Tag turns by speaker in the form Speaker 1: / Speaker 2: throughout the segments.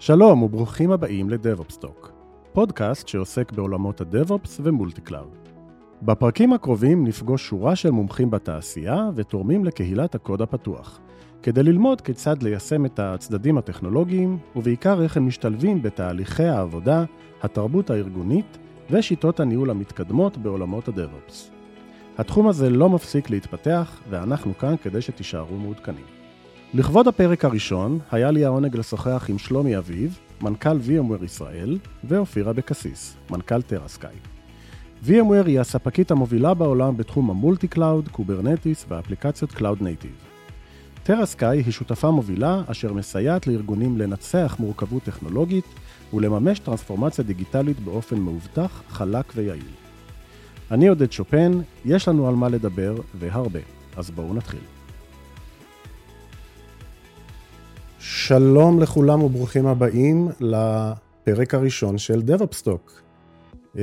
Speaker 1: שלום וברוכים הבאים ל-DevOps Talk, פודקאסט שעוסק בעולמות ה-DevOps ו-multi cloud. בפרקים הקרובים נפגוש שורה של מומחים בתעשייה ותורמים לקהילת הקוד הפתוח, כדי ללמוד כיצד ליישם את הצדדים הטכנולוגיים, ובעיקר איך הם משתלבים בתהליכי העבודה, התרבות הארגונית ושיטות הניהול המתקדמות בעולמות ה-DevOps. התחום הזה לא מפסיק להתפתח, ואנחנו כאן כדי שתישארו מעודכנים. לכבוד הפרק הראשון, היה לי העונג לשוחח עם שלומי אביב, מנכ"ל VMware ישראל, ואופירה בקסיס, מנכ"ל טרסקאי. VMware היא הספקית המובילה בעולם בתחום ה-multi cloud, Kubernetes ואפליקציות cloud native. טרסקאי היא שותפה מובילה אשר מסייעת לארגונים לנצח מורכבות טכנולוגית ולממש טרנספורמציה דיגיטלית באופן מאובטח, חלק ויעיל. אני עודד שופן, יש לנו על מה לדבר, והרבה. אז בואו נתחיל. שלום לכולם וברוכים הבאים לפרק הראשון של DevOpsTalk. אמ,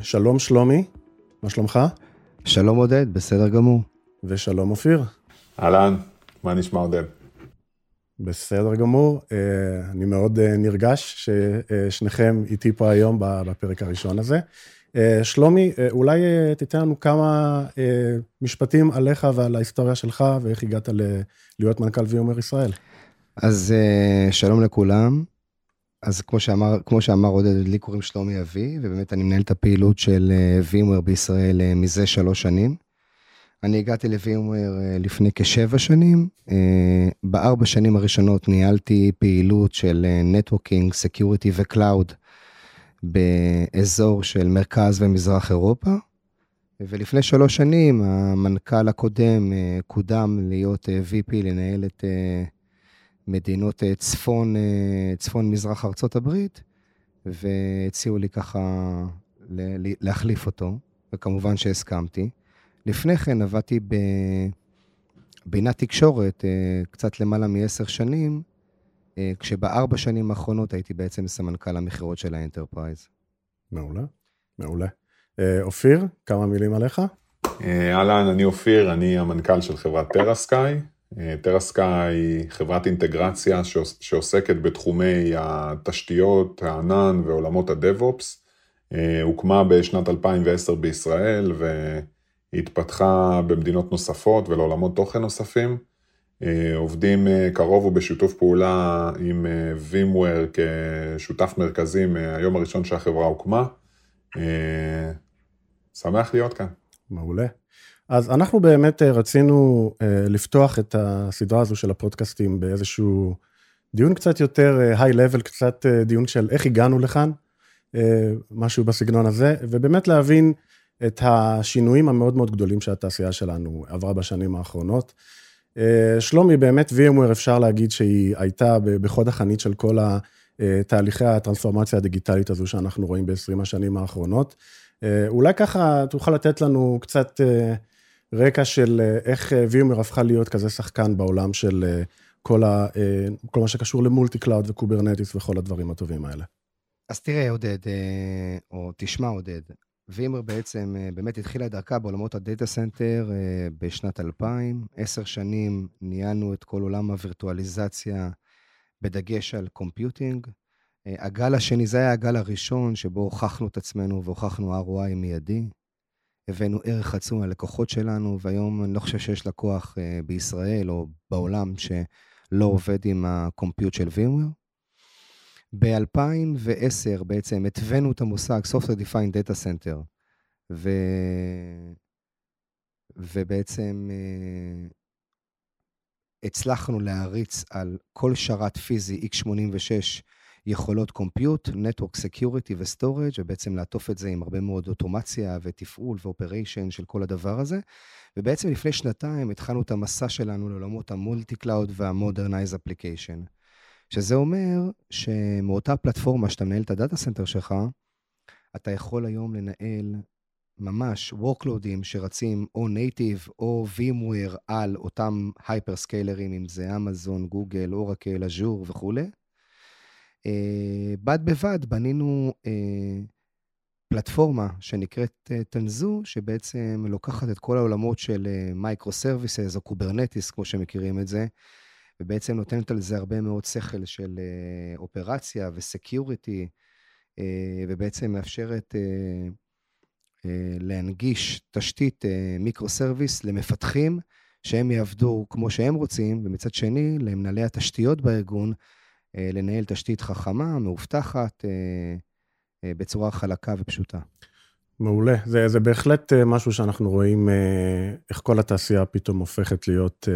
Speaker 1: שלום שלומי, מה שלומך?
Speaker 2: שלום עודד, בסדר גמור.
Speaker 1: ושלום אופיר.
Speaker 3: אהלן, מה נשמע עודד?
Speaker 1: בסדר גמור, אה, אני מאוד אה, נרגש ששניכם איתי פה היום בפרק הראשון הזה. אה, שלומי, אולי תיתן לנו כמה משפטים עליך ועל ההיסטוריה שלך ואיך הגעת להיות מנכ"ל VMware ישראל.
Speaker 2: אז שלום לכולם. אז כמו שאמר, כמו שאמר עודד, לי קוראים שלומי אבי, ובאמת אני מנהל את הפעילות של VMware בישראל מזה שלוש שנים. אני הגעתי אה, לפני כשבע שנים. אה, בארבע שנים הראשונות ניהלתי פעילות של networking, security ו-cloud באזור של מרכז ומזרח אירופה. ולפני שלוש שנים המנכ"ל הקודם אה, קודם להיות VP לנהל את מדינות צפון, צפון מזרח ארצות הברית, והציעו לי ככה להחליף אותו, וכמובן שהסכמתי. לפני כן עבדתי בבינת תקשורת אה, קצת למעלה מעשר שנים, אה, כשבארבע שנים האחרונות הייתי בעצם סמנכ"ל המכירות של ה-enterprise.
Speaker 1: מעולה, מעולה. אה, אופיר, כמה מילים עליך?
Speaker 3: אהלן, אני אופיר, אני המנכ"ל של חברת טרסקאי. טרסקאי היא חברת אינטגרציה שעוסקת בתחומי התשתיות, הענן ועולמות ה-DevOps. הוקמה בשנת 2010 בישראל, ו... היא התפתחה במדינות נוספות ולעולמות תוכן נוספים. אה, עובדים אה, קרוב ובשיתוף פעולה עם אה, VMware כשותף מרכזי מהיום הראשון שהחברה הוקמה. שמח להיות כאן.
Speaker 1: מעולה. אז אנחנו באמת רצינו לפתוח את הסדרה הזו של הפודקאסטים באיזשהו דיון קצת יותר היי-לבל, קצת דיון של איך הגענו לכאן, משהו בסגנון הזה, ובאמת להבין את השינויים המאוד מאוד גדולים שהתעשייה שלנו עברה בשנים האחרונות. אה, שלומי, באמת VMware אפשר להגיד שהיא הייתה בחוד החנית של כל תהליכי הטרנספורמציה הדיגיטלית הזו שאנחנו רואים ב-20 השנים האחרונות. אה, אולי ככה תוכל לתת לנו קצת אה, רקע של איך VMware הפכה להיות כזה שחקן בעולם של כל, ה, כל מה שקשור ל-multi cloud ו-Kubernetes וכל הדברים הטובים האלה.
Speaker 2: אז תראה, עודד, או תשמע, עודד, VMware בעצם אה, באמת התחילה את דרכה בעולמות ה-data center אה, בשנת 2000. עשר שנים ניהלנו את כל עולם הווירטואליזציה בדגש על computing. אה, הגל השני, זה היה הגל הראשון שבו הוכחנו את עצמנו והוכחנו ROI מיידי. הבאנו ערך עצום ללקוחות שלנו, והיום אני לא חושב שיש לקוח בישראל או בעולם שלא עובד עם ה-compute של VMware. ב-2010 בעצם התווינו את המושג Software Defined Data Center, ו... ובעצם uh, הצלחנו להריץ על כל שרת פיזי x86 יכולות compute, Network Security ו-Storage, ובעצם לעטוף את זה עם הרבה מאוד אוטומציה ותפעול ו-operation של כל הדבר הזה. ובעצם לפני שנתיים התחלנו את המסע שלנו לעולמות ה-multi cloud וה-Modernize Application. שזה אומר שמאותה פלטפורמה שאתה מנהל את ה-data center שלך, אתה יכול היום לנהל ממש workloadים שרצים או native או VMware על אותם hyperscalerים, אם זה אמזון, גוגל, אורקל, אג'ור וכולי. Uh, בד בבד בנינו uh, פלטפורמה שנקראת Tanzu, שבעצם לוקחת את כל העולמות של microservices או Kubernetes, כמו שמכירים את זה, ובעצם נותנת על זה הרבה מאוד שכל של אופרציה ו-security, ובעצם מאפשרת להנגיש תשתית microservice למפתחים, שהם יעבדו כמו שהם רוצים, ומצד שני, למנהלי התשתיות בארגון, לנהל תשתית חכמה, מאובטחת, uh, uh, בצורה חלקה ופשוטה.
Speaker 1: מעולה. זה, זה בהחלט משהו שאנחנו רואים איך כל התעשייה פתאום הופכת להיות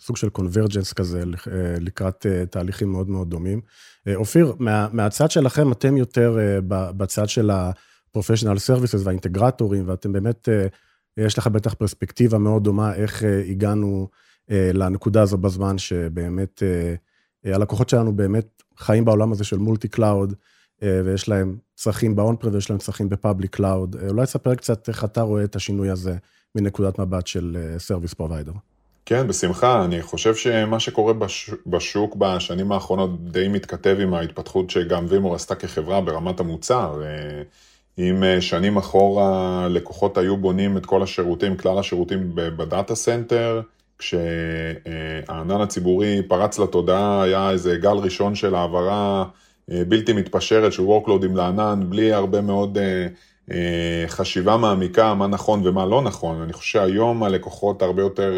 Speaker 1: סוג של קונברג'נס כזה אה, לקראת אה, תהליכים מאוד מאוד דומים. אה, אופיר, מה, מהצד שלכם, אתם יותר בצד של ה-professional services והאינטגרטורים, ואתם באמת, יש לך בטח פרספקטיבה מאוד דומה איך הגענו לנקודה הזו בזמן שבאמת, הלקוחות שלנו באמת חיים בעולם הזה של multi cloud, ויש להם צרכים ב-on-prem ויש להם צרכים ב-public cloud. אולי תספר קצת איך אתה רואה את השינוי הזה מנקודת מבט של service provider.
Speaker 3: כן, בשמחה. אני חושב שמה שקורה בש... בשוק בשנים האחרונות די מתכתב עם ההתפתחות שגם VMware עשתה כחברה ברמת המוצר. אה, אם אה, שנים אחורה לקוחות היו בונים את כל השירותים, כלל השירותים ב-data center, כשהענן הציבורי פרץ לתודעה, היה איזה גל ראשון של העברה אה, בלתי מתפשרת של workloadים לענן, בלי הרבה מאוד חשיבה מעמיקה מה נכון ומה לא נכון. אני חושב שהיום הלקוחות הרבה יותר...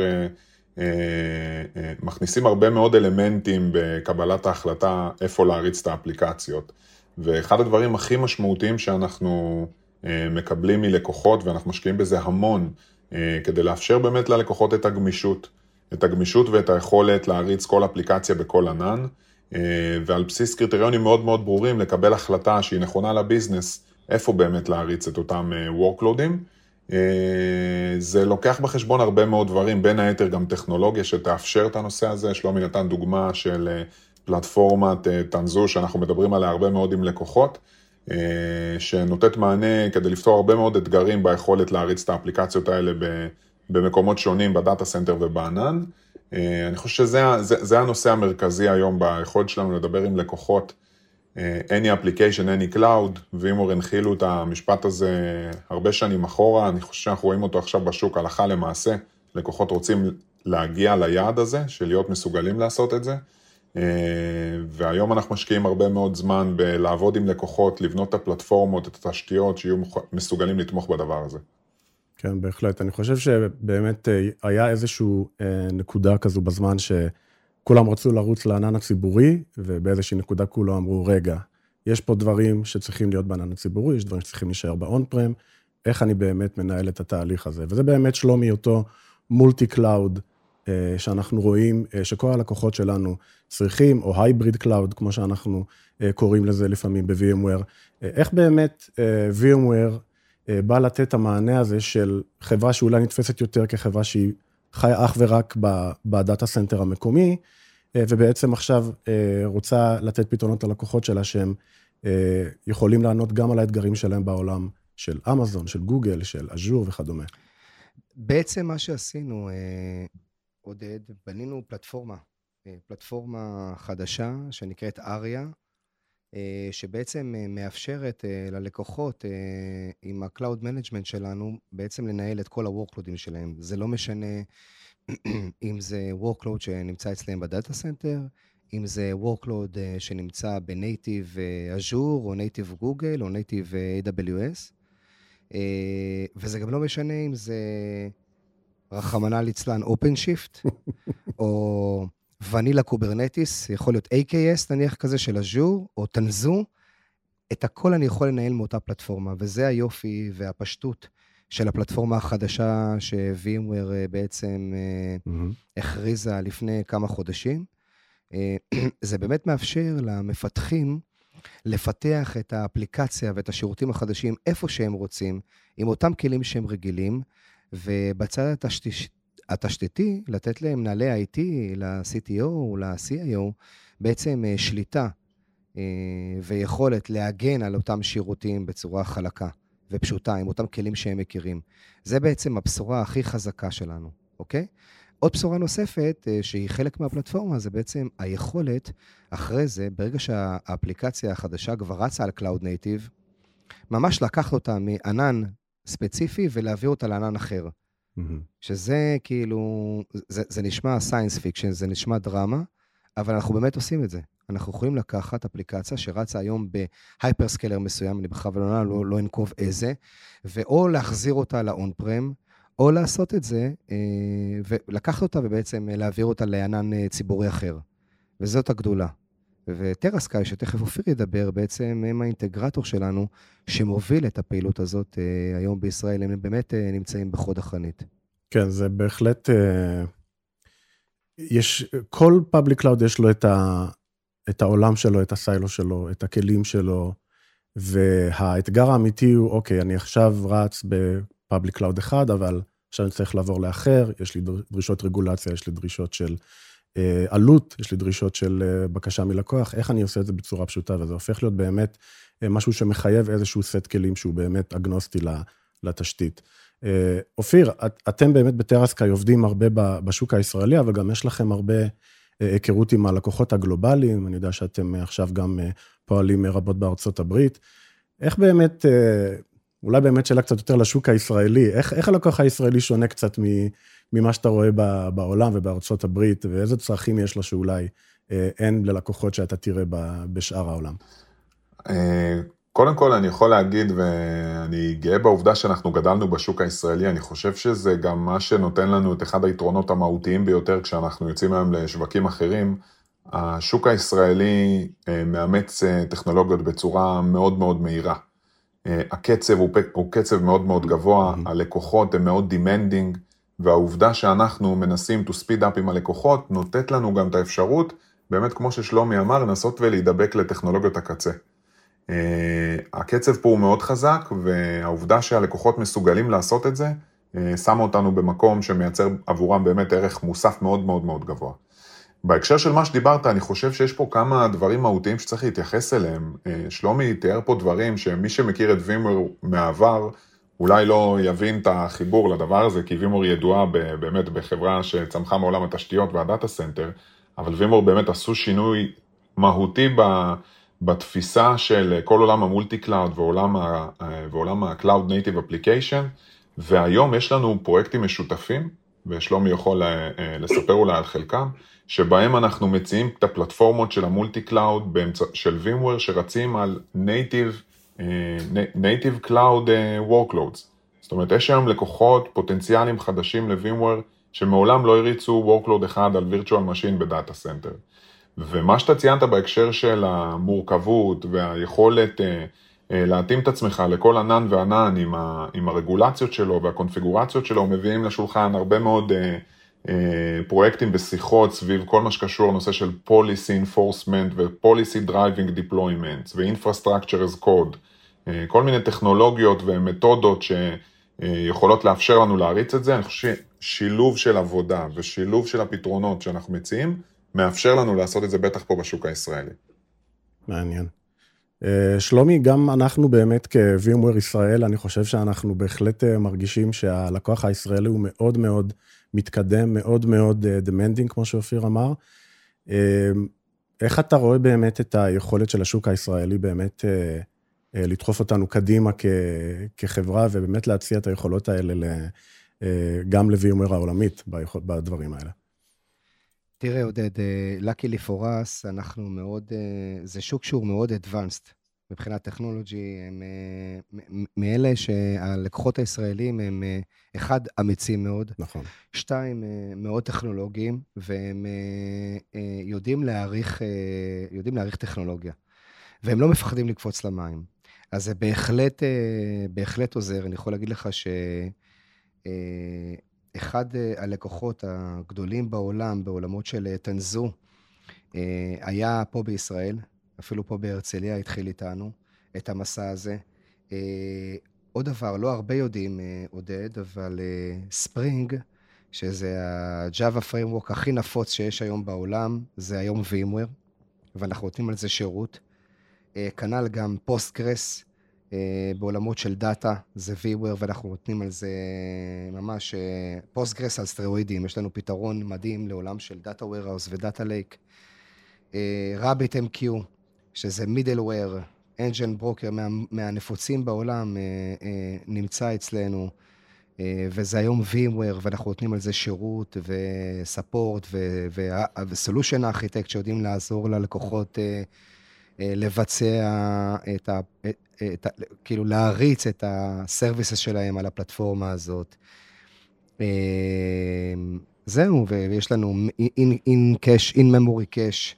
Speaker 3: אה, אה, מכניסים הרבה מאוד אלמנטים בקבלת ההחלטה איפה להריץ את האפליקציות. ואחד הדברים הכי משמעותיים שאנחנו אה, מקבלים מלקוחות, ואנחנו משקיעים בזה המון, כדי לאפשר באמת ללקוחות את הגמישות, את הגמישות ואת היכולת להריץ כל אפליקציה בכל ענן, ועל בסיס קריטריונים מאוד מאוד ברורים לקבל החלטה שהיא נכונה לביזנס, איפה באמת להריץ את אותם workloadים. אה, זה לוקח בחשבון הרבה מאוד דברים, בין היתר גם טכנולוגיה שתאפשר את הנושא הזה. שלומי נתן דוגמה של אה, פלטפורמת תנזו, אה, שאנחנו מדברים עליה הרבה מאוד עם לקוחות, שנותנת מענה כדי לפתור הרבה מאוד אתגרים ביכולת להריץ את האפליקציות האלה במקומות שונים, ב-data center ובענן. אני חושב שזה זה, זה הנושא המרכזי היום ביכולת שלנו לדבר עם לקוחות. any application, any cloud, VMware הנחילו את המשפט הזה הרבה שנים אחורה, אני חושב שאנחנו רואים אותו עכשיו בשוק הלכה למעשה, לקוחות רוצים להגיע ליעד הזה, של להיות מסוגלים לעשות את זה, אה, והיום אנחנו משקיעים הרבה מאוד זמן בלעבוד עם לקוחות, לבנות את הפלטפורמות, את התשתיות, שיהיו מסוגלים לתמוך בדבר הזה.
Speaker 1: כן, בהחלט. אני חושב שבאמת אה, היה איזושהי אה, נקודה כזו בזמן ש... כולם רצו לרוץ לענן הציבורי, ובאיזושהי נקודה כולם אמרו, רגע, יש פה דברים שצריכים להיות בענן הציבורי, יש דברים שצריכים להישאר ב-on-prem, איך אני באמת מנהל את התהליך הזה. וזה באמת שלומי אותו multi cloud, אה, שאנחנו רואים אה, שכל הלקוחות שלנו צריכים, או hybrid cloud, כמו שאנחנו אה, קוראים לזה לפעמים ב-VMware. איך באמת VMware בא לתת את המענה הזה של חברה שאולי נתפסת יותר כחברה שהיא חיה אך ורק ב-data center המקומי, אה, ובעצם עכשיו אה, רוצה לתת פתרונות ללקוחות שלה שהם אה, יכולים לענות גם על האתגרים שלהם בעולם של אמזון, של גוגל, של אג'ור וכדומה.
Speaker 2: בעצם מה שעשינו, עודד, בנינו פלטפורמה, פלטפורמה חדשה שנקראת אריה, שבעצם מאפשרת ללקוחות עם ה-Cloud Management שלנו, בעצם לנהל את כל ה-workloadים שלהם. זה לא משנה אם זה workload שנמצא אצלם ב-data center, אם זה workload אה, שנמצא ב-native Azure, או native גוגל, או native AWS. וזה גם לא משנה אם זה, רחמנא ליצלן, OpenShift, או vanilla Kubernetes, יכול להיות AKS נניח כזה של אג'ור, או Tanzu. את הכל אני יכול לנהל מאותה פלטפורמה, וזה היופי והפשטות של הפלטפורמה החדשה ש-VMware אה, בעצם mm-hmm. הכריזה לפני כמה חודשים. אה, זה באמת מאפשר למפתחים לפתח את האפליקציה ואת השירותים החדשים איפה שהם רוצים, עם אותם כלים שהם רגילים, ובצד התשת... התשתיתי, לתת למנהלי IT, ל-CTO, ל-CIO, בעצם שליטה ויכולת להגן על אותם שירותים בצורה חלקה. ופשוטה, עם אותם כלים שהם מכירים. זה בעצם הבשורה הכי חזקה שלנו, אוקיי? עוד בשורה נוספת, אה, שהיא חלק מהפלטפורמה, זה בעצם היכולת, אחרי זה, ברגע שהאפליקציה החדשה כבר רצה על Cloud Native, ממש לקחת אותה מענן ספציפי ולהעביר אותה לענן אחר. Mm-hmm. שזה כאילו, זה, זה נשמע science fiction, זה נשמע דרמה, אבל אנחנו באמת עושים את זה. אנחנו יכולים לקחת אפליקציה שרצה היום ב-hyperscaler מסוים, אני בכוונה לא, לא אנקוב איזה, ואו להחזיר אותה ל-on-prem, או לעשות את זה, אה, ולקחת אותה ובעצם להעביר אותה לענן אה, ציבורי אחר. וזאת הגדולה. ו-TeraSky, שתכף אופיר ידבר, בעצם הם האינטגרטור שלנו, שמוביל את הפעילות הזאת אה, היום בישראל, הם באמת נמצאים בחוד החנית.
Speaker 1: כן, זה בהחלט... יש, כל public cloud יש לו את, ה, את העולם שלו, את ה-silo שלו, את הכלים שלו, והאתגר האמיתי הוא, אוקיי, אני עכשיו רץ ב-public cloud אחד, אבל עכשיו אני צריך לעבור לאחר, יש לי דרישות רגולציה, יש לי דרישות של אה, עלות, יש לי דרישות של אה, בקשה מלקוח, איך אני עושה את זה בצורה פשוטה, וזה הופך להיות באמת אה, משהו שמחייב איזשהו סט כלים שהוא באמת אגנוסטי לתשתית. אה, אופיר, את, אתם באמת בטרסקאי עובדים הרבה בשוק הישראלי, אבל גם יש לכם הרבה אה, היכרות עם הלקוחות הגלובליים, אני יודע שאתם עכשיו גם אה, פועלים רבות בארצות הברית. איך באמת, אולי באמת שאלה קצת יותר לשוק הישראלי, איך, איך הלקוח הישראלי שונה קצת ממה שאתה רואה בעולם ובארצות הברית, ואיזה צרכים יש לו שאולי אין ללקוחות שאתה תראה בשאר העולם?
Speaker 3: קודם כל אני יכול להגיד, ואני גאה בעובדה שאנחנו גדלנו בשוק הישראלי, אני חושב שזה גם מה שנותן לנו את אחד היתרונות המהותיים ביותר כשאנחנו יוצאים היום לשווקים אחרים. השוק הישראלי אה, מאמץ אה, טכנולוגיות בצורה מאוד מאוד מהירה. אה, הקצב הוא, הוא קצב מאוד מאוד גבוה, mm-hmm. הלקוחות הם מאוד demanding, והעובדה שאנחנו מנסים to speed up עם הלקוחות, נותנת לנו גם את האפשרות, באמת כמו ששלומי אמר, לנסות ולהידבק לטכנולוגיות הקצה. אה, הקצב פה הוא מאוד חזק, והעובדה שהלקוחות מסוגלים לעשות את זה, אה, שמה אותנו במקום שמייצר עבורם באמת ערך מוסף מאוד מאוד מאוד גבוה. בהקשר של מה שדיברת, אני חושב שיש פה כמה דברים מהותיים שצריך להתייחס אליהם. אה, שלומי תיאר פה דברים שמי שמכיר את VMware מהעבר, אולי לא יבין את החיבור לדבר הזה, כי VMware ידועה באמת בחברה שצמחה מעולם התשתיות וה-data center, אבל VMware באמת עשו שינוי מהותי ב... בתפיסה של כל עולם ה-multi cloud ועולם ה-Cloud Native Application, והיום יש לנו פרויקטים משותפים, ושלומי יכול אה, אה, לספר אולי על חלקם, שבהם אנחנו מציעים את הפלטפורמות של ה multi cloud של VMware שרצים על Native, Native Cloud Workloads. זאת אומרת, יש היום לקוחות פוטנציאליים חדשים ל-VMware שמעולם לא הריצו Workload אחד על virtual machine ב data center. ומה שאתה ציינת בהקשר של המורכבות והיכולת אה, אה, להתאים את עצמך לכל ענן וענן עם, ה, עם הרגולציות שלו והקונפיגורציות שלו, מביאים לשולחן הרבה מאוד אה, פרויקטים ושיחות סביב כל מה שקשור לנושא של policy enforcement ו-policy driving deployments ו-infrastructure as code, כל מיני טכנולוגיות ומתודות שיכולות לאפשר לנו להריץ את זה, אני חושב ששילוב של עבודה ושילוב של הפתרונות שאנחנו מציעים, מאפשר לנו לעשות את זה בטח פה בשוק הישראלי.
Speaker 1: מעניין. אה, שלומי, גם אנחנו באמת כ-VMware ישראל, אני חושב שאנחנו בהחלט אה, מרגישים שהלקוח הישראלי הוא מאוד מאוד מתקדם, מאוד מאוד אה, demanding, כמו שאופיר אמר. איך אתה רואה באמת את היכולת של השוק הישראלי באמת לדחוף אותנו קדימה כחברה, ובאמת להציע את היכולות האלה גם ל-VMware העולמית בדברים האלה?
Speaker 2: תראה, עודד, luckily for us, אנחנו מאוד, אה, זה שוק שהוא מאוד advanced מבחינת טכנולוגי, הם אה, מאלה שהלקוחות הישראלים הם, אה, אחד, אמיצים מאוד.
Speaker 1: נכון.
Speaker 2: שתיים, מאוד טכנולוגיים, והם יודעים להעריך, יודעים להעריך טכנולוגיה. והם לא מפחדים לקפוץ למים. אז זה בהחלט, בהחלט עוזר. אני יכול להגיד לך ש... אחד אה, הלקוחות הגדולים בעולם, בעולמות של אה, תנזו, אה, היה פה בישראל, אפילו פה בהרצליה התחיל איתנו את המסע הזה. עוד דבר, לא הרבה יודעים, עודד, אבל Spring, שזה ה-Java Framework הכי נפוץ שיש היום בעולם, זה היום VMware, ואנחנו נותנים על זה שירות. כנ"ל גם Postgres, אה, בעולמות של data, זה VMware, ואנחנו נותנים על זה ממש Postgres אה, על סטרואידים. יש לנו פתרון מדהים לעולם של data warehouse ו data lake. רביט MQ, שזה מידלוור, אנג'ן ברוקר מהנפוצים בעולם, אה, נמצא אצלנו. וזה היום VMware, ואנחנו נותנים על זה שירות וספורט ו-Solution Architect שיודעים לעזור ללקוחות לבצע את ה... את, כאילו להריץ את הסרוויסס שלהם על הפלטפורמה הזאת. זהו, ויש לנו in in memory cache,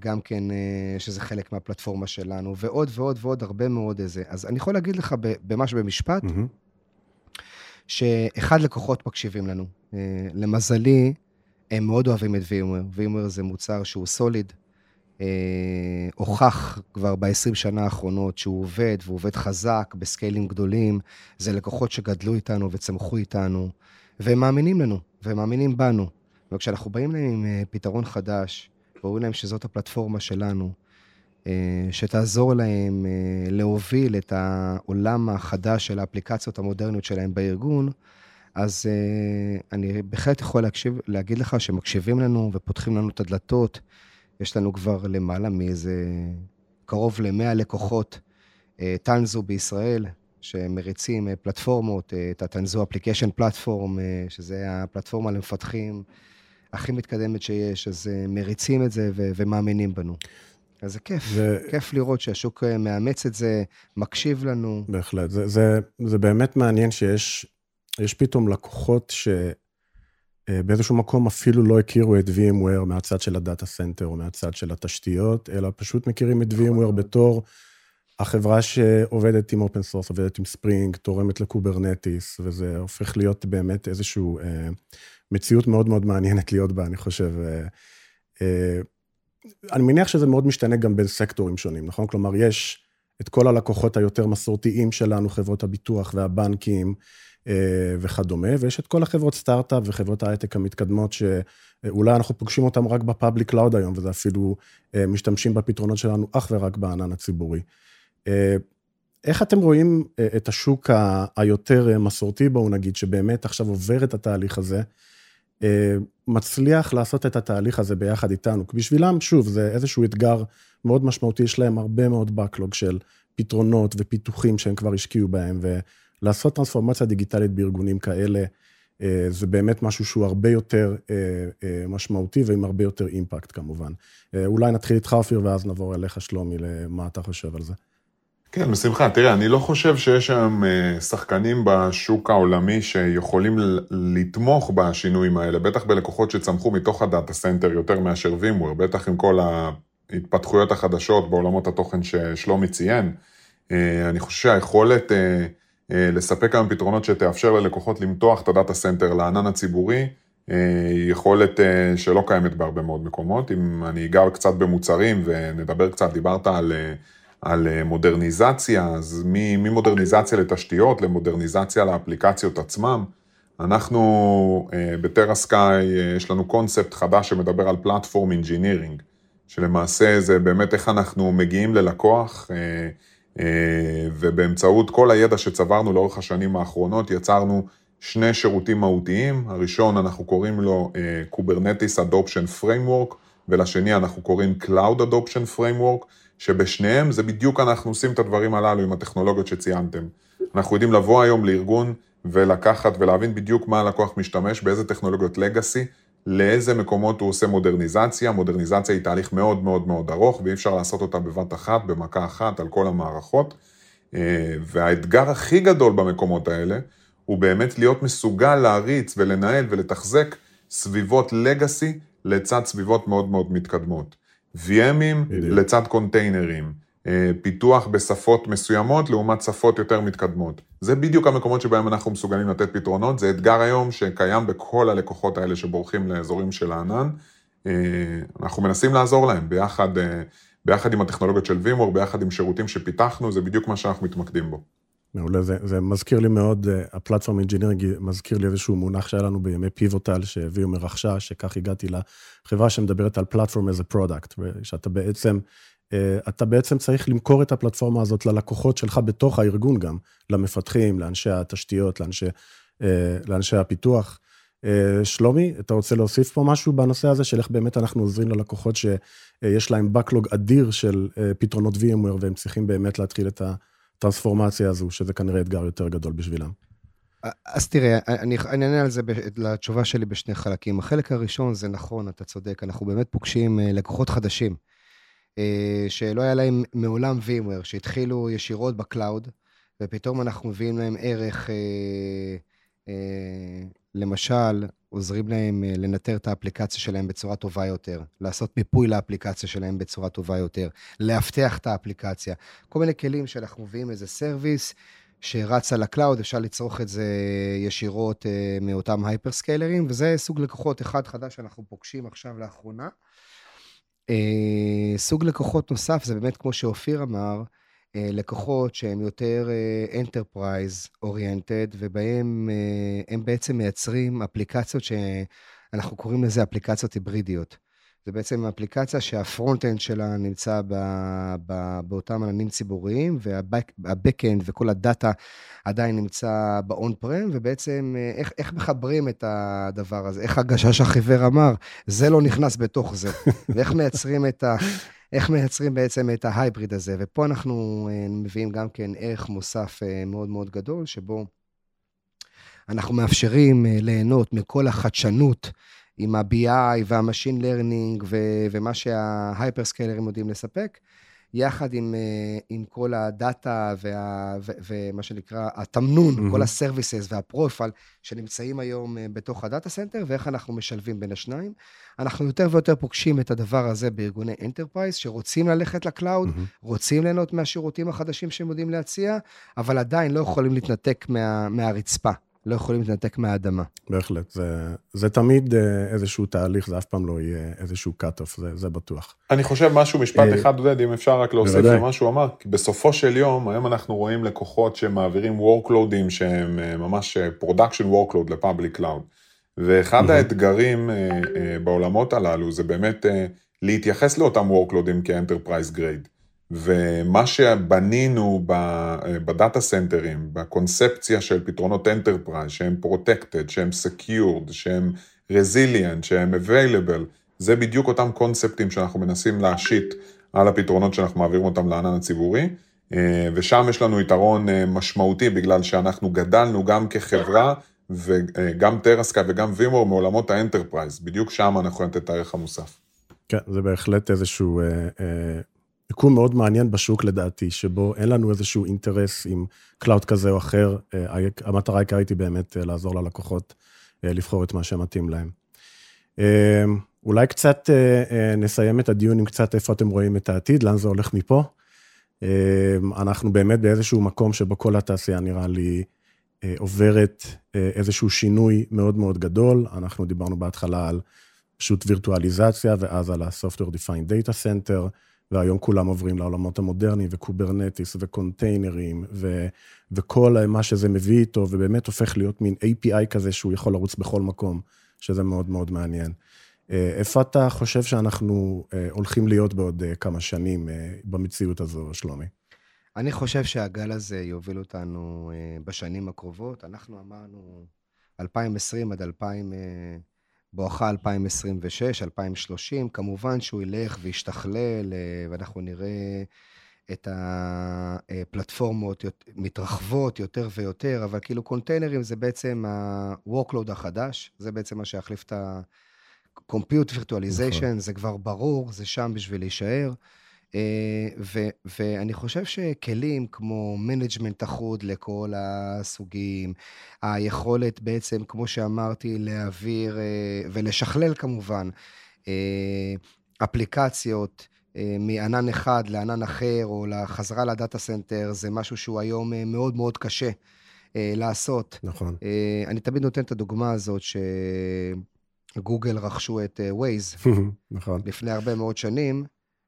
Speaker 2: גם כן, שזה חלק מהפלטפורמה שלנו, ועוד ועוד ועוד הרבה מאוד איזה. אז אני יכול להגיד לך ממש במשפט, mm-hmm. שאחד לקוחות מקשיבים לנו. למזלי, הם מאוד אוהבים את VMware. VMware זה מוצר שהוא סוליד, הוכח כבר ב-20 שנה האחרונות שהוא עובד, והוא עובד חזק, בסקיילים גדולים. זה לקוחות שגדלו איתנו וצמחו איתנו. והם מאמינים לנו, והם מאמינים בנו. וכשאנחנו באים להם עם אה, פתרון חדש, ואומרים להם שזאת הפלטפורמה שלנו, אה, שתעזור להם אה, להוביל את העולם החדש של האפליקציות המודרניות שלהם בארגון, אז אני בהחלט יכול להקשיב, להגיד לך שמקשיבים לנו ופותחים לנו את הדלתות. יש לנו כבר למעלה מאיזה קרוב ל-100 לקוחות Tanzu בישראל, שמריצים אה, פלטפורמות, אה, את Application Platform, אה, שזה הפלטפורמה למפתחים הכי מתקדמת שיש, אז מריצים את זה ו- ומאמינים בנו. אז זה כיף, ו... כיף לראות שהשוק מאמץ את זה, מקשיב לנו.
Speaker 1: בהחלט, זה, זה, זה באמת מעניין שיש יש פתאום לקוחות שבאיזשהו מקום אפילו לא הכירו את VMware מהצד של ה data center או מהצד של התשתיות, אלא פשוט מכירים את VMware נכון. בתור... החברה שעובדת עם open source, עובדת עם Spring, תורמת ל Kubernetes, וזה הופך להיות באמת איזושהי אה, מציאות מאוד מאוד מעניינת להיות בה, אני חושב. אה, אה, אני מניח שזה מאוד משתנה גם בין סקטורים שונים, נכון? כלומר, יש את כל הלקוחות היותר מסורתיים שלנו, חברות הביטוח והבנקים אה, וכדומה, ויש את כל החברות סטארט-אפ וחברות ההייטק המתקדמות, שאולי אנחנו פוגשים אותם רק ב public cloud היום, וזה אפילו אה, משתמשים בפתרונות שלנו אך ורק בענן הציבורי. אה, איך אתם רואים אה, את השוק היותר אה, מסורתי, בואו נגיד, שבאמת עכשיו עובר את התהליך הזה, מצליח לעשות את התהליך הזה ביחד איתנו? כי בשבילם, שוב, זה איזשהו אתגר מאוד משמעותי, יש להם הרבה מאוד backlog של פתרונות ופיתוחים שהם כבר השקיעו בהם, ולעשות טרנספורמציה דיגיטלית בארגונים כאלה, זה באמת משהו שהוא הרבה יותר משמעותי ועם הרבה יותר אימפקט כמובן. אולי נתחיל איתך, אופיר, ואז נעבור אליך, שלומי, למה אתה חושב על זה.
Speaker 3: כן, בשמחה. תראה, אני לא חושב שיש היום אה, שחקנים בשוק העולמי שיכולים לתמוך בשינויים האלה, בטח בלקוחות שצמחו מתוך ה data center יותר מאשר VMware, בטח עם כל ההתפתחויות החדשות בעולמות התוכן ששלומי ציין. אה, אני חושב שהיכולת אה, לספק היום פתרונות שתאפשר ללקוחות למתוח את ה data center לענן הציבורי, היא יכולת שלא קיימת בהרבה מאוד מקומות. אם אני אגע קצת במוצרים ונדבר קצת, דיברת על... על אה, מודרניזציה, אז ממודרניזציה לתשתיות למודרניזציה לאפליקציות עצמם. אנחנו אה, ב TeraSky, אה, יש לנו קונספט חדש שמדבר על platform engineering, שלמעשה זה באמת איך אנחנו מגיעים ללקוח, ובאמצעות כל הידע שצברנו לאורך השנים האחרונות, יצרנו שני שירותים מהותיים. הראשון, אנחנו קוראים לו Kubernetes Adoption Framework, ולשני אנחנו קוראים Cloud Adoption Framework. שבשניהם זה בדיוק אנחנו עושים את הדברים הללו עם הטכנולוגיות שציינתם. אנחנו יודעים לבוא היום לארגון ולקחת ולהבין בדיוק מה הלקוח משתמש, באיזה טכנולוגיות לגאסי, לאיזה מקומות הוא עושה מודרניזציה. מודרניזציה היא תהליך מאוד מאוד מאוד ארוך, ואי אפשר לעשות אותה בבת אחת, במכה אחת, על כל המערכות. אה, והאתגר הכי גדול במקומות האלה, הוא באמת להיות מסוגל להריץ ולנהל ולתחזק סביבות לגאסי לצד סביבות מאוד מאוד מתקדמות. VMים לצד קונטיינרים, פיתוח בשפות מסוימות לעומת שפות יותר מתקדמות. זה בדיוק המקומות שבהם אנחנו מסוגלים לתת פתרונות, זה אתגר היום שקיים בכל הלקוחות האלה שבורחים לאזורים של הענן. אה, אנחנו מנסים לעזור להם ביחד, אה, ביחד עם הטכנולוגיות של VMware, ביחד עם שירותים שפיתחנו, זה בדיוק מה שאנחנו מתמקדים בו.
Speaker 1: מעולה, זה, זה מזכיר לי מאוד, ה platform engineering מזכיר לי איזשהו מונח שהיה לנו בימי Pivotal, שהוימוור רכשה, שכך הגעתי לחברה שמדברת על platform as a product, שאתה בעצם, אתה בעצם צריך למכור את הפלטפורמה הזאת ללקוחות שלך בתוך הארגון גם, למפתחים, לאנשי התשתיות, לאנשי, לאנשי הפיתוח. שלומי, אתה רוצה להוסיף פה משהו בנושא הזה, של איך באמת אנחנו עוזרים ללקוחות שיש להם backlog אדיר של פתרונות VMware, והם צריכים באמת להתחיל את. הטרנספורמציה הזו, שזה כנראה אתגר יותר גדול בשבילם.
Speaker 2: אז תראה, אני אענה על זה, לתשובה שלי בשני חלקים. החלק הראשון זה נכון, אתה צודק, אנחנו באמת פוגשים לקוחות חדשים, שלא היה להם מעולם VMware, שהתחילו ישירות ב cloud, ופתאום אנחנו מביאים להם ערך, למשל, עוזרים להם אה, לנטר את האפליקציה שלהם בצורה טובה יותר, לעשות מיפוי לאפליקציה שלהם בצורה טובה יותר, לאבטח את האפליקציה. כל מיני כלים שאנחנו מביאים איזה service שרץ על ה cloud, אפשר לצרוך את זה ישירות אה, מאותם hyperscalerים, וזה סוג לקוחות אחד חדש שאנחנו פוגשים עכשיו לאחרונה. אה, סוג לקוחות נוסף זה באמת, כמו שאופיר אמר, אה, לקוחות שהם יותר אה, enterprise oriented, ובהם אה, הם בעצם מייצרים אפליקציות שאנחנו קוראים לזה אפליקציות היברידיות. זה בעצם אפליקציה שה front-end שלה נמצא ב, ב, באותם עננים ציבוריים, וה back-end וכל ה data עדיין נמצא ב-on prem, ובעצם איך, איך מחברים את הדבר הזה, איך הגשש החיוור אמר, זה לא נכנס בתוך זה, ואיך מייצרים את ה... איך מייצרים בעצם את ה hybrid הזה. ופה אנחנו אה, מביאים גם כן ערך מוסף אה, מאוד מאוד גדול, שבו אנחנו מאפשרים אה, ליהנות מכל החדשנות עם ה-BI וה-Machine Learning ומה שה hyperscalerים יודעים לספק. יחד עם, אה, עם כל ה data וה, ו, ומה שנקרא התמנון, mm-hmm. כל ה services והפרופיל שנמצאים היום אה, בתוך ה data center, ואיך אנחנו משלבים בין השניים. אנחנו יותר ויותר פוגשים את הדבר הזה בארגוני enterprise, שרוצים ללכת ל cloud, mm-hmm. רוצים ליהנות מהשירותים החדשים שהם יודעים להציע, אבל עדיין לא יכולים להתנתק מה, מהרצפה. לא יכולים להתנתק מהאדמה.
Speaker 1: בהחלט, זה, זה תמיד אה, איזשהו תהליך, זה אף פעם לא יהיה איזשהו cut-off, זה, זה בטוח.
Speaker 3: אני חושב משהו, משפט אה, אחד, עודד, אם אפשר רק להוסיף למה שהוא אמר, כי בסופו של יום, היום אנחנו רואים לקוחות שמעבירים workload ים שהם אה, ממש production workload ל public cloud. ואחד האתגרים בעולמות הללו זה באמת להתייחס לאותם workload ים כ enterprise grade. ומה שבנינו ב data center ים, בקונספציה של פתרונות enterprise, שהם protected, שהם secured, שהם resilient, שהם available, זה בדיוק אותם קונספטים שאנחנו מנסים להשית על הפתרונות שאנחנו מעבירים אותם לענן הציבורי, ושם יש לנו יתרון משמעותי בגלל שאנחנו גדלנו גם כחברה וגם טרסקה וגם VMware מעולמות ה enterprise, בדיוק שם אנחנו לתת את הערך המוסף.
Speaker 1: כן, זה בהחלט איזשהו אה, אה, מיקום מאוד מעניין בשוק לדעתי, שבו אין לנו איזשהו אינטרס עם cloud כזה או אחר. אה, המטרה העיקרית היא באמת אה, לעזור ללקוחות אה, לבחור את מה שמתאים להם. אולי קצת נסיים את הדיון עם קצת איפה אתם רואים את העתיד, לאן זה הולך מפה. אנחנו באמת באיזשהו מקום שבו כל התעשייה נראה לי עוברת איזשהו שינוי מאוד מאוד גדול. אנחנו דיברנו בהתחלה על פשוט וירטואליזציה, ואז על ה-Software Defined Data Center. והיום כולם עוברים לעולמות המודרניים, ו Kubernetes, וקונטיינרים, ו, וכל מה שזה מביא איתו, ובאמת הופך להיות מין API כזה שהוא יכול לרוץ בכל מקום, שזה מאוד מאוד מעניין. אה, איפה אתה חושב שאנחנו אה, הולכים להיות בעוד אה, כמה שנים במציאות הזו, שלומי?
Speaker 2: אני חושב שהגל הזה יוביל אותנו בשנים הקרובות. אנחנו אמרנו 2020 עד 2000... בואכה 2026, 2030, כמובן שהוא ילך וישתכלל, אה, ואנחנו נראה את הפלטפורמות מתרחבות יותר ויותר, אבל כאילו קונטיינרים זה בעצם ה-workload החדש, זה בעצם מה שיחליף את ה-compute virtualization, נכון. זה כבר ברור, זה שם בשביל להישאר. אה, ו, ואני חושב שכלים כמו management אחוד לכל הסוגים, היכולת בעצם, כמו שאמרתי, להעביר אה, ולשכלל כמובן אה, אפליקציות מענן אחד לענן אחר, או לחזרה ל data center, זה משהו שהוא היום מאוד מאוד קשה לעשות.
Speaker 1: נכון.
Speaker 2: אני תמיד נותן את הדוגמה הזאת שגוגל רכשו את Waze, נכון. לפני הרבה מאוד שנים.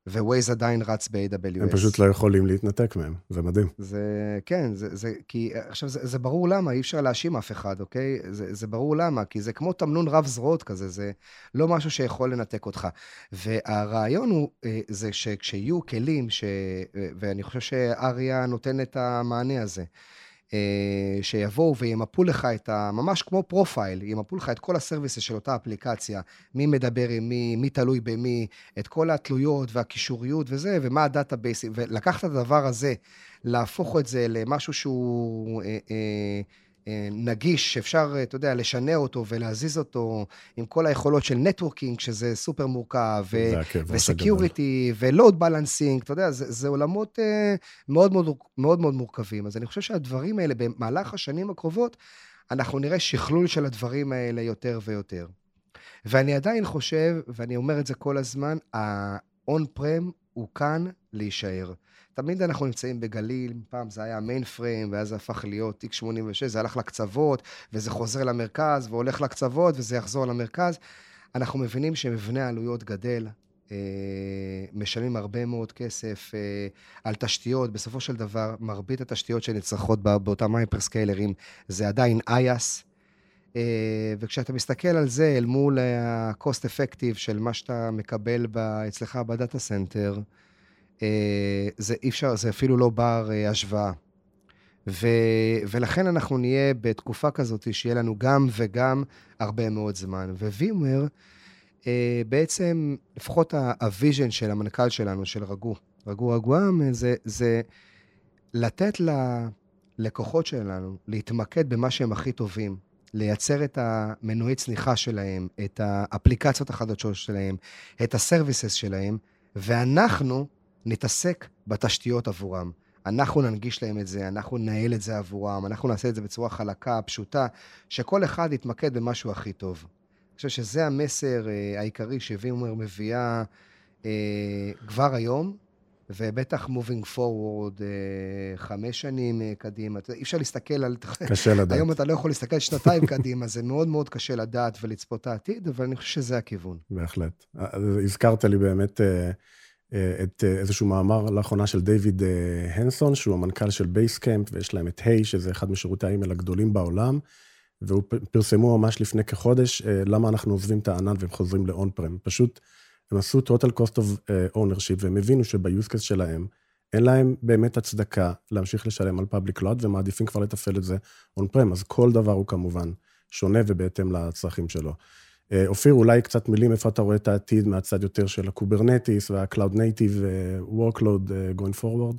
Speaker 2: ו Waze עדיין רץ ב-AWS.
Speaker 1: הם פשוט לא יכולים להתנתק מהם, זה מדהים.
Speaker 2: זה, כן, זה, זה כי, עכשיו, זה, זה ברור למה, אי אפשר להאשים אף אחד, אוקיי? זה, זה ברור למה, כי זה כמו תמנון רב זרועות כזה, זה לא משהו שיכול לנתק אותך. והרעיון הוא, אה, זה שכשיהיו כלים, ש, אה, ואני חושב שאריה נותן את המענה הזה. אה, שיבואו וימפו לך את ה... ממש כמו profile, ימפו לך את כל ה services של אותה אפליקציה, מי מדבר עם מי, מי תלוי במי, את כל התלויות והקישוריות וזה, ומה ה database ים, ולקחת את הדבר הזה, להפוך את זה למשהו שהוא... אה, אה, נגיש, שאפשר, אתה יודע, לשנע אותו ולהזיז אותו עם כל היכולות של networking, שזה סופר מורכב, ו security, ו load balancing, אתה יודע, זה, זה עולמות מאוד מאוד, מאוד מאוד מורכבים. אז אני חושב שהדברים האלה, במהלך השנים הקרובות, אנחנו נראה שכלול של הדברים האלה יותר ויותר. ואני עדיין חושב, ואני אומר את זה כל הזמן, ה-on-prem הוא כאן להישאר. תמיד אנחנו נמצאים בגליל, פעם זה היה מיין פריים, ואז זה הפך להיות תיק 86, זה הלך לקצוות, וזה חוזר למרכז, והולך לקצוות, וזה יחזור למרכז. אנחנו מבינים שמבנה העלויות גדל, אה, משלמים הרבה מאוד כסף אה, על תשתיות. בסופו של דבר, מרבית התשתיות שנצרכות באותם הייפרסקיילרים זה עדיין אייס. אה, וכשאתה מסתכל על זה אל מול ה-cost effective של מה שאתה מקבל אצלך ב data center, זה אי אפשר, זה אפילו לא בר השוואה. ו, ולכן אנחנו נהיה בתקופה כזאת שיהיה לנו גם וגם הרבה מאוד זמן. ו VMware, אה, בעצם, לפחות ה vision של המנכ"ל שלנו, של רגו, רגו רגורם, זה, זה לתת ללקוחות שלנו להתמקד במה שהם הכי טובים, לייצר את המנועי צמיחה שלהם, את האפליקציות החדשות שלהם, את הסרוויסס שלהם, ואנחנו נתעסק בתשתיות עבורם. אנחנו ננגיש להם את זה, אנחנו ננהל את זה עבורם, אנחנו נעשה את זה בצורה חלקה, פשוטה, שכל אחד יתמקד במשהו הכי טוב. אני חושב שזה המסר אה, העיקרי שווימר מביאה אה, כבר היום, ובטח moving forward אה, חמש שנים קדימה. אי אפשר להסתכל על...
Speaker 1: קשה לדעת.
Speaker 2: היום אתה לא יכול להסתכל שנתיים קדימה, זה מאוד מאוד קשה לדעת ולצפות העתיד, אבל אני חושב שזה הכיוון.
Speaker 1: בהחלט. הזכרת לי באמת את איזשהו מאמר לאחרונה של דיוויד הנסון, שהוא המנכ"ל של Basecamp, ויש להם את HEY, שזה אחד משירותי האימייל הגדולים בעולם. ופרסמו ממש לפני כחודש אה, למה אנחנו עוזבים את הענן והם חוזרים ל on-prem. פשוט הם עשו total cost of אה, ownership והם הבינו שב use case שלהם אין להם באמת הצדקה להמשיך לשלם על public cloud ומעדיפים כבר לתפעל את זה on-prem, אז כל דבר הוא כמובן שונה ובהתאם לצרכים שלו. אה, אופיר, אולי קצת מילים איפה אתה רואה את העתיד מהצד יותר של ה Kubernetes וה-Cloud Native Workload going forward?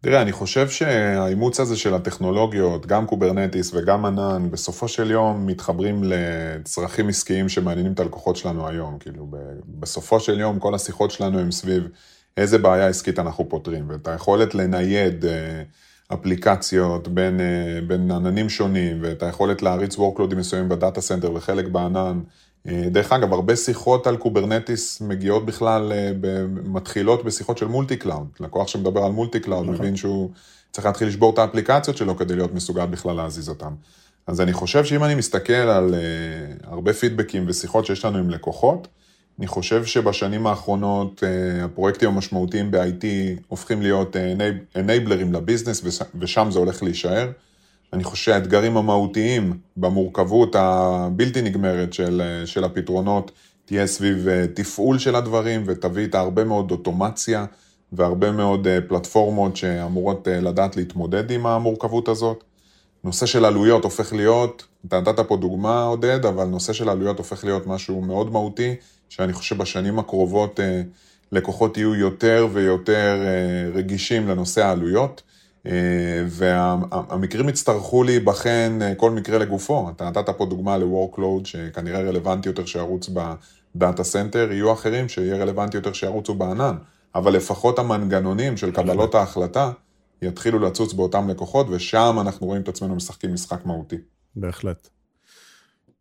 Speaker 3: תראה, אני חושב שהאימוץ הזה של הטכנולוגיות, גם Kubernetes וגם ענן, בסופו של יום מתחברים לצרכים עסקיים שמעניינים את הלקוחות שלנו היום. כאילו, בסופו של יום כל השיחות שלנו הם סביב איזה בעיה עסקית אנחנו פותרים, ואת היכולת לנייד אה, אפליקציות בין, אה, בין עננים שונים, ואת היכולת להריץ workload ים מסוימים ב data center וחלק בענן, אה, דרך אגב, הרבה שיחות על Kubernetes מגיעות בכלל, אה, מתחילות בשיחות של multi-cloud. לקוח שמדבר על multi-cloud נכון. מבין שהוא צריך להתחיל לשבור את האפליקציות שלו כדי להיות מסוגל בכלל להזיז אותם. אז אני חושב שאם אני מסתכל על אה, הרבה פידבקים ושיחות שיש לנו עם לקוחות, אני חושב שבשנים האחרונות הפרויקטים המשמעותיים ב-IT הופכים להיות אנייבלרים לביזנס ושם זה הולך להישאר. אני חושב שהאתגרים המהותיים במורכבות הבלתי נגמרת של, של הפתרונות תהיה סביב אה, תפעול של הדברים ותביא איתה הרבה מאוד אוטומציה והרבה מאוד אה, פלטפורמות שאמורות אה, לדעת להתמודד עם המורכבות הזאת. נושא של עלויות הופך להיות, אתה נתת פה דוגמה עודד, אבל נושא של עלויות הופך להיות משהו מאוד מהותי, שאני חושב שבשנים הקרובות לקוחות יהיו יותר ויותר רגישים לנושא העלויות. אה, והמקרים יצטרכו להיבחן אה, כל מקרה לגופו. אתה נתת פה דוגמה ל-workload שכנראה רלוונטי יותר שירוץ בדאטה סנטר, יהיו אחרים שיהיה רלוונטי יותר שירוצו בענן, אבל לפחות המנגנונים של קבלות ההחלטה יתחילו לצוץ באותם לקוחות, ושם אנחנו רואים את עצמנו משחקים משחק מהותי.
Speaker 1: בהחלט.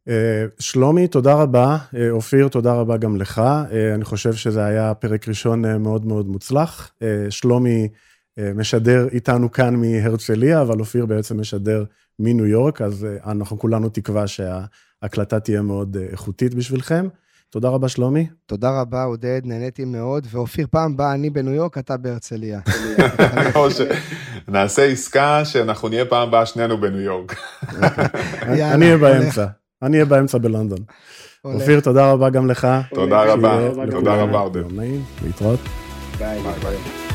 Speaker 1: אה, שלומי, תודה רבה. אופיר, תודה רבה גם לך. אני חושב שזה היה פרק ראשון מאוד מאוד מוצלח. שלומי, משדר איתנו כאן מהרצליה, אבל אופיר בעצם משדר מניו יורק, אז אה, אנחנו כולנו תקווה שההקלטה תהיה מאוד אה, איכותית בשבילכם. תודה רבה, שלומי.
Speaker 2: תודה רבה, עודד, נהניתי מאוד. ואופיר, פעם באה אני בניו יורק, אתה בהרצליה.
Speaker 3: נעשה עסקה שאנחנו נהיה פעם באה שנינו בניו יורק.
Speaker 1: אני אהיה באמצע, אני אהיה באמצע בלונדון. אופיר, תודה רבה גם לך.
Speaker 3: תודה רבה, תודה רבה, עודד.
Speaker 1: להתראות.
Speaker 2: ביי. ביי.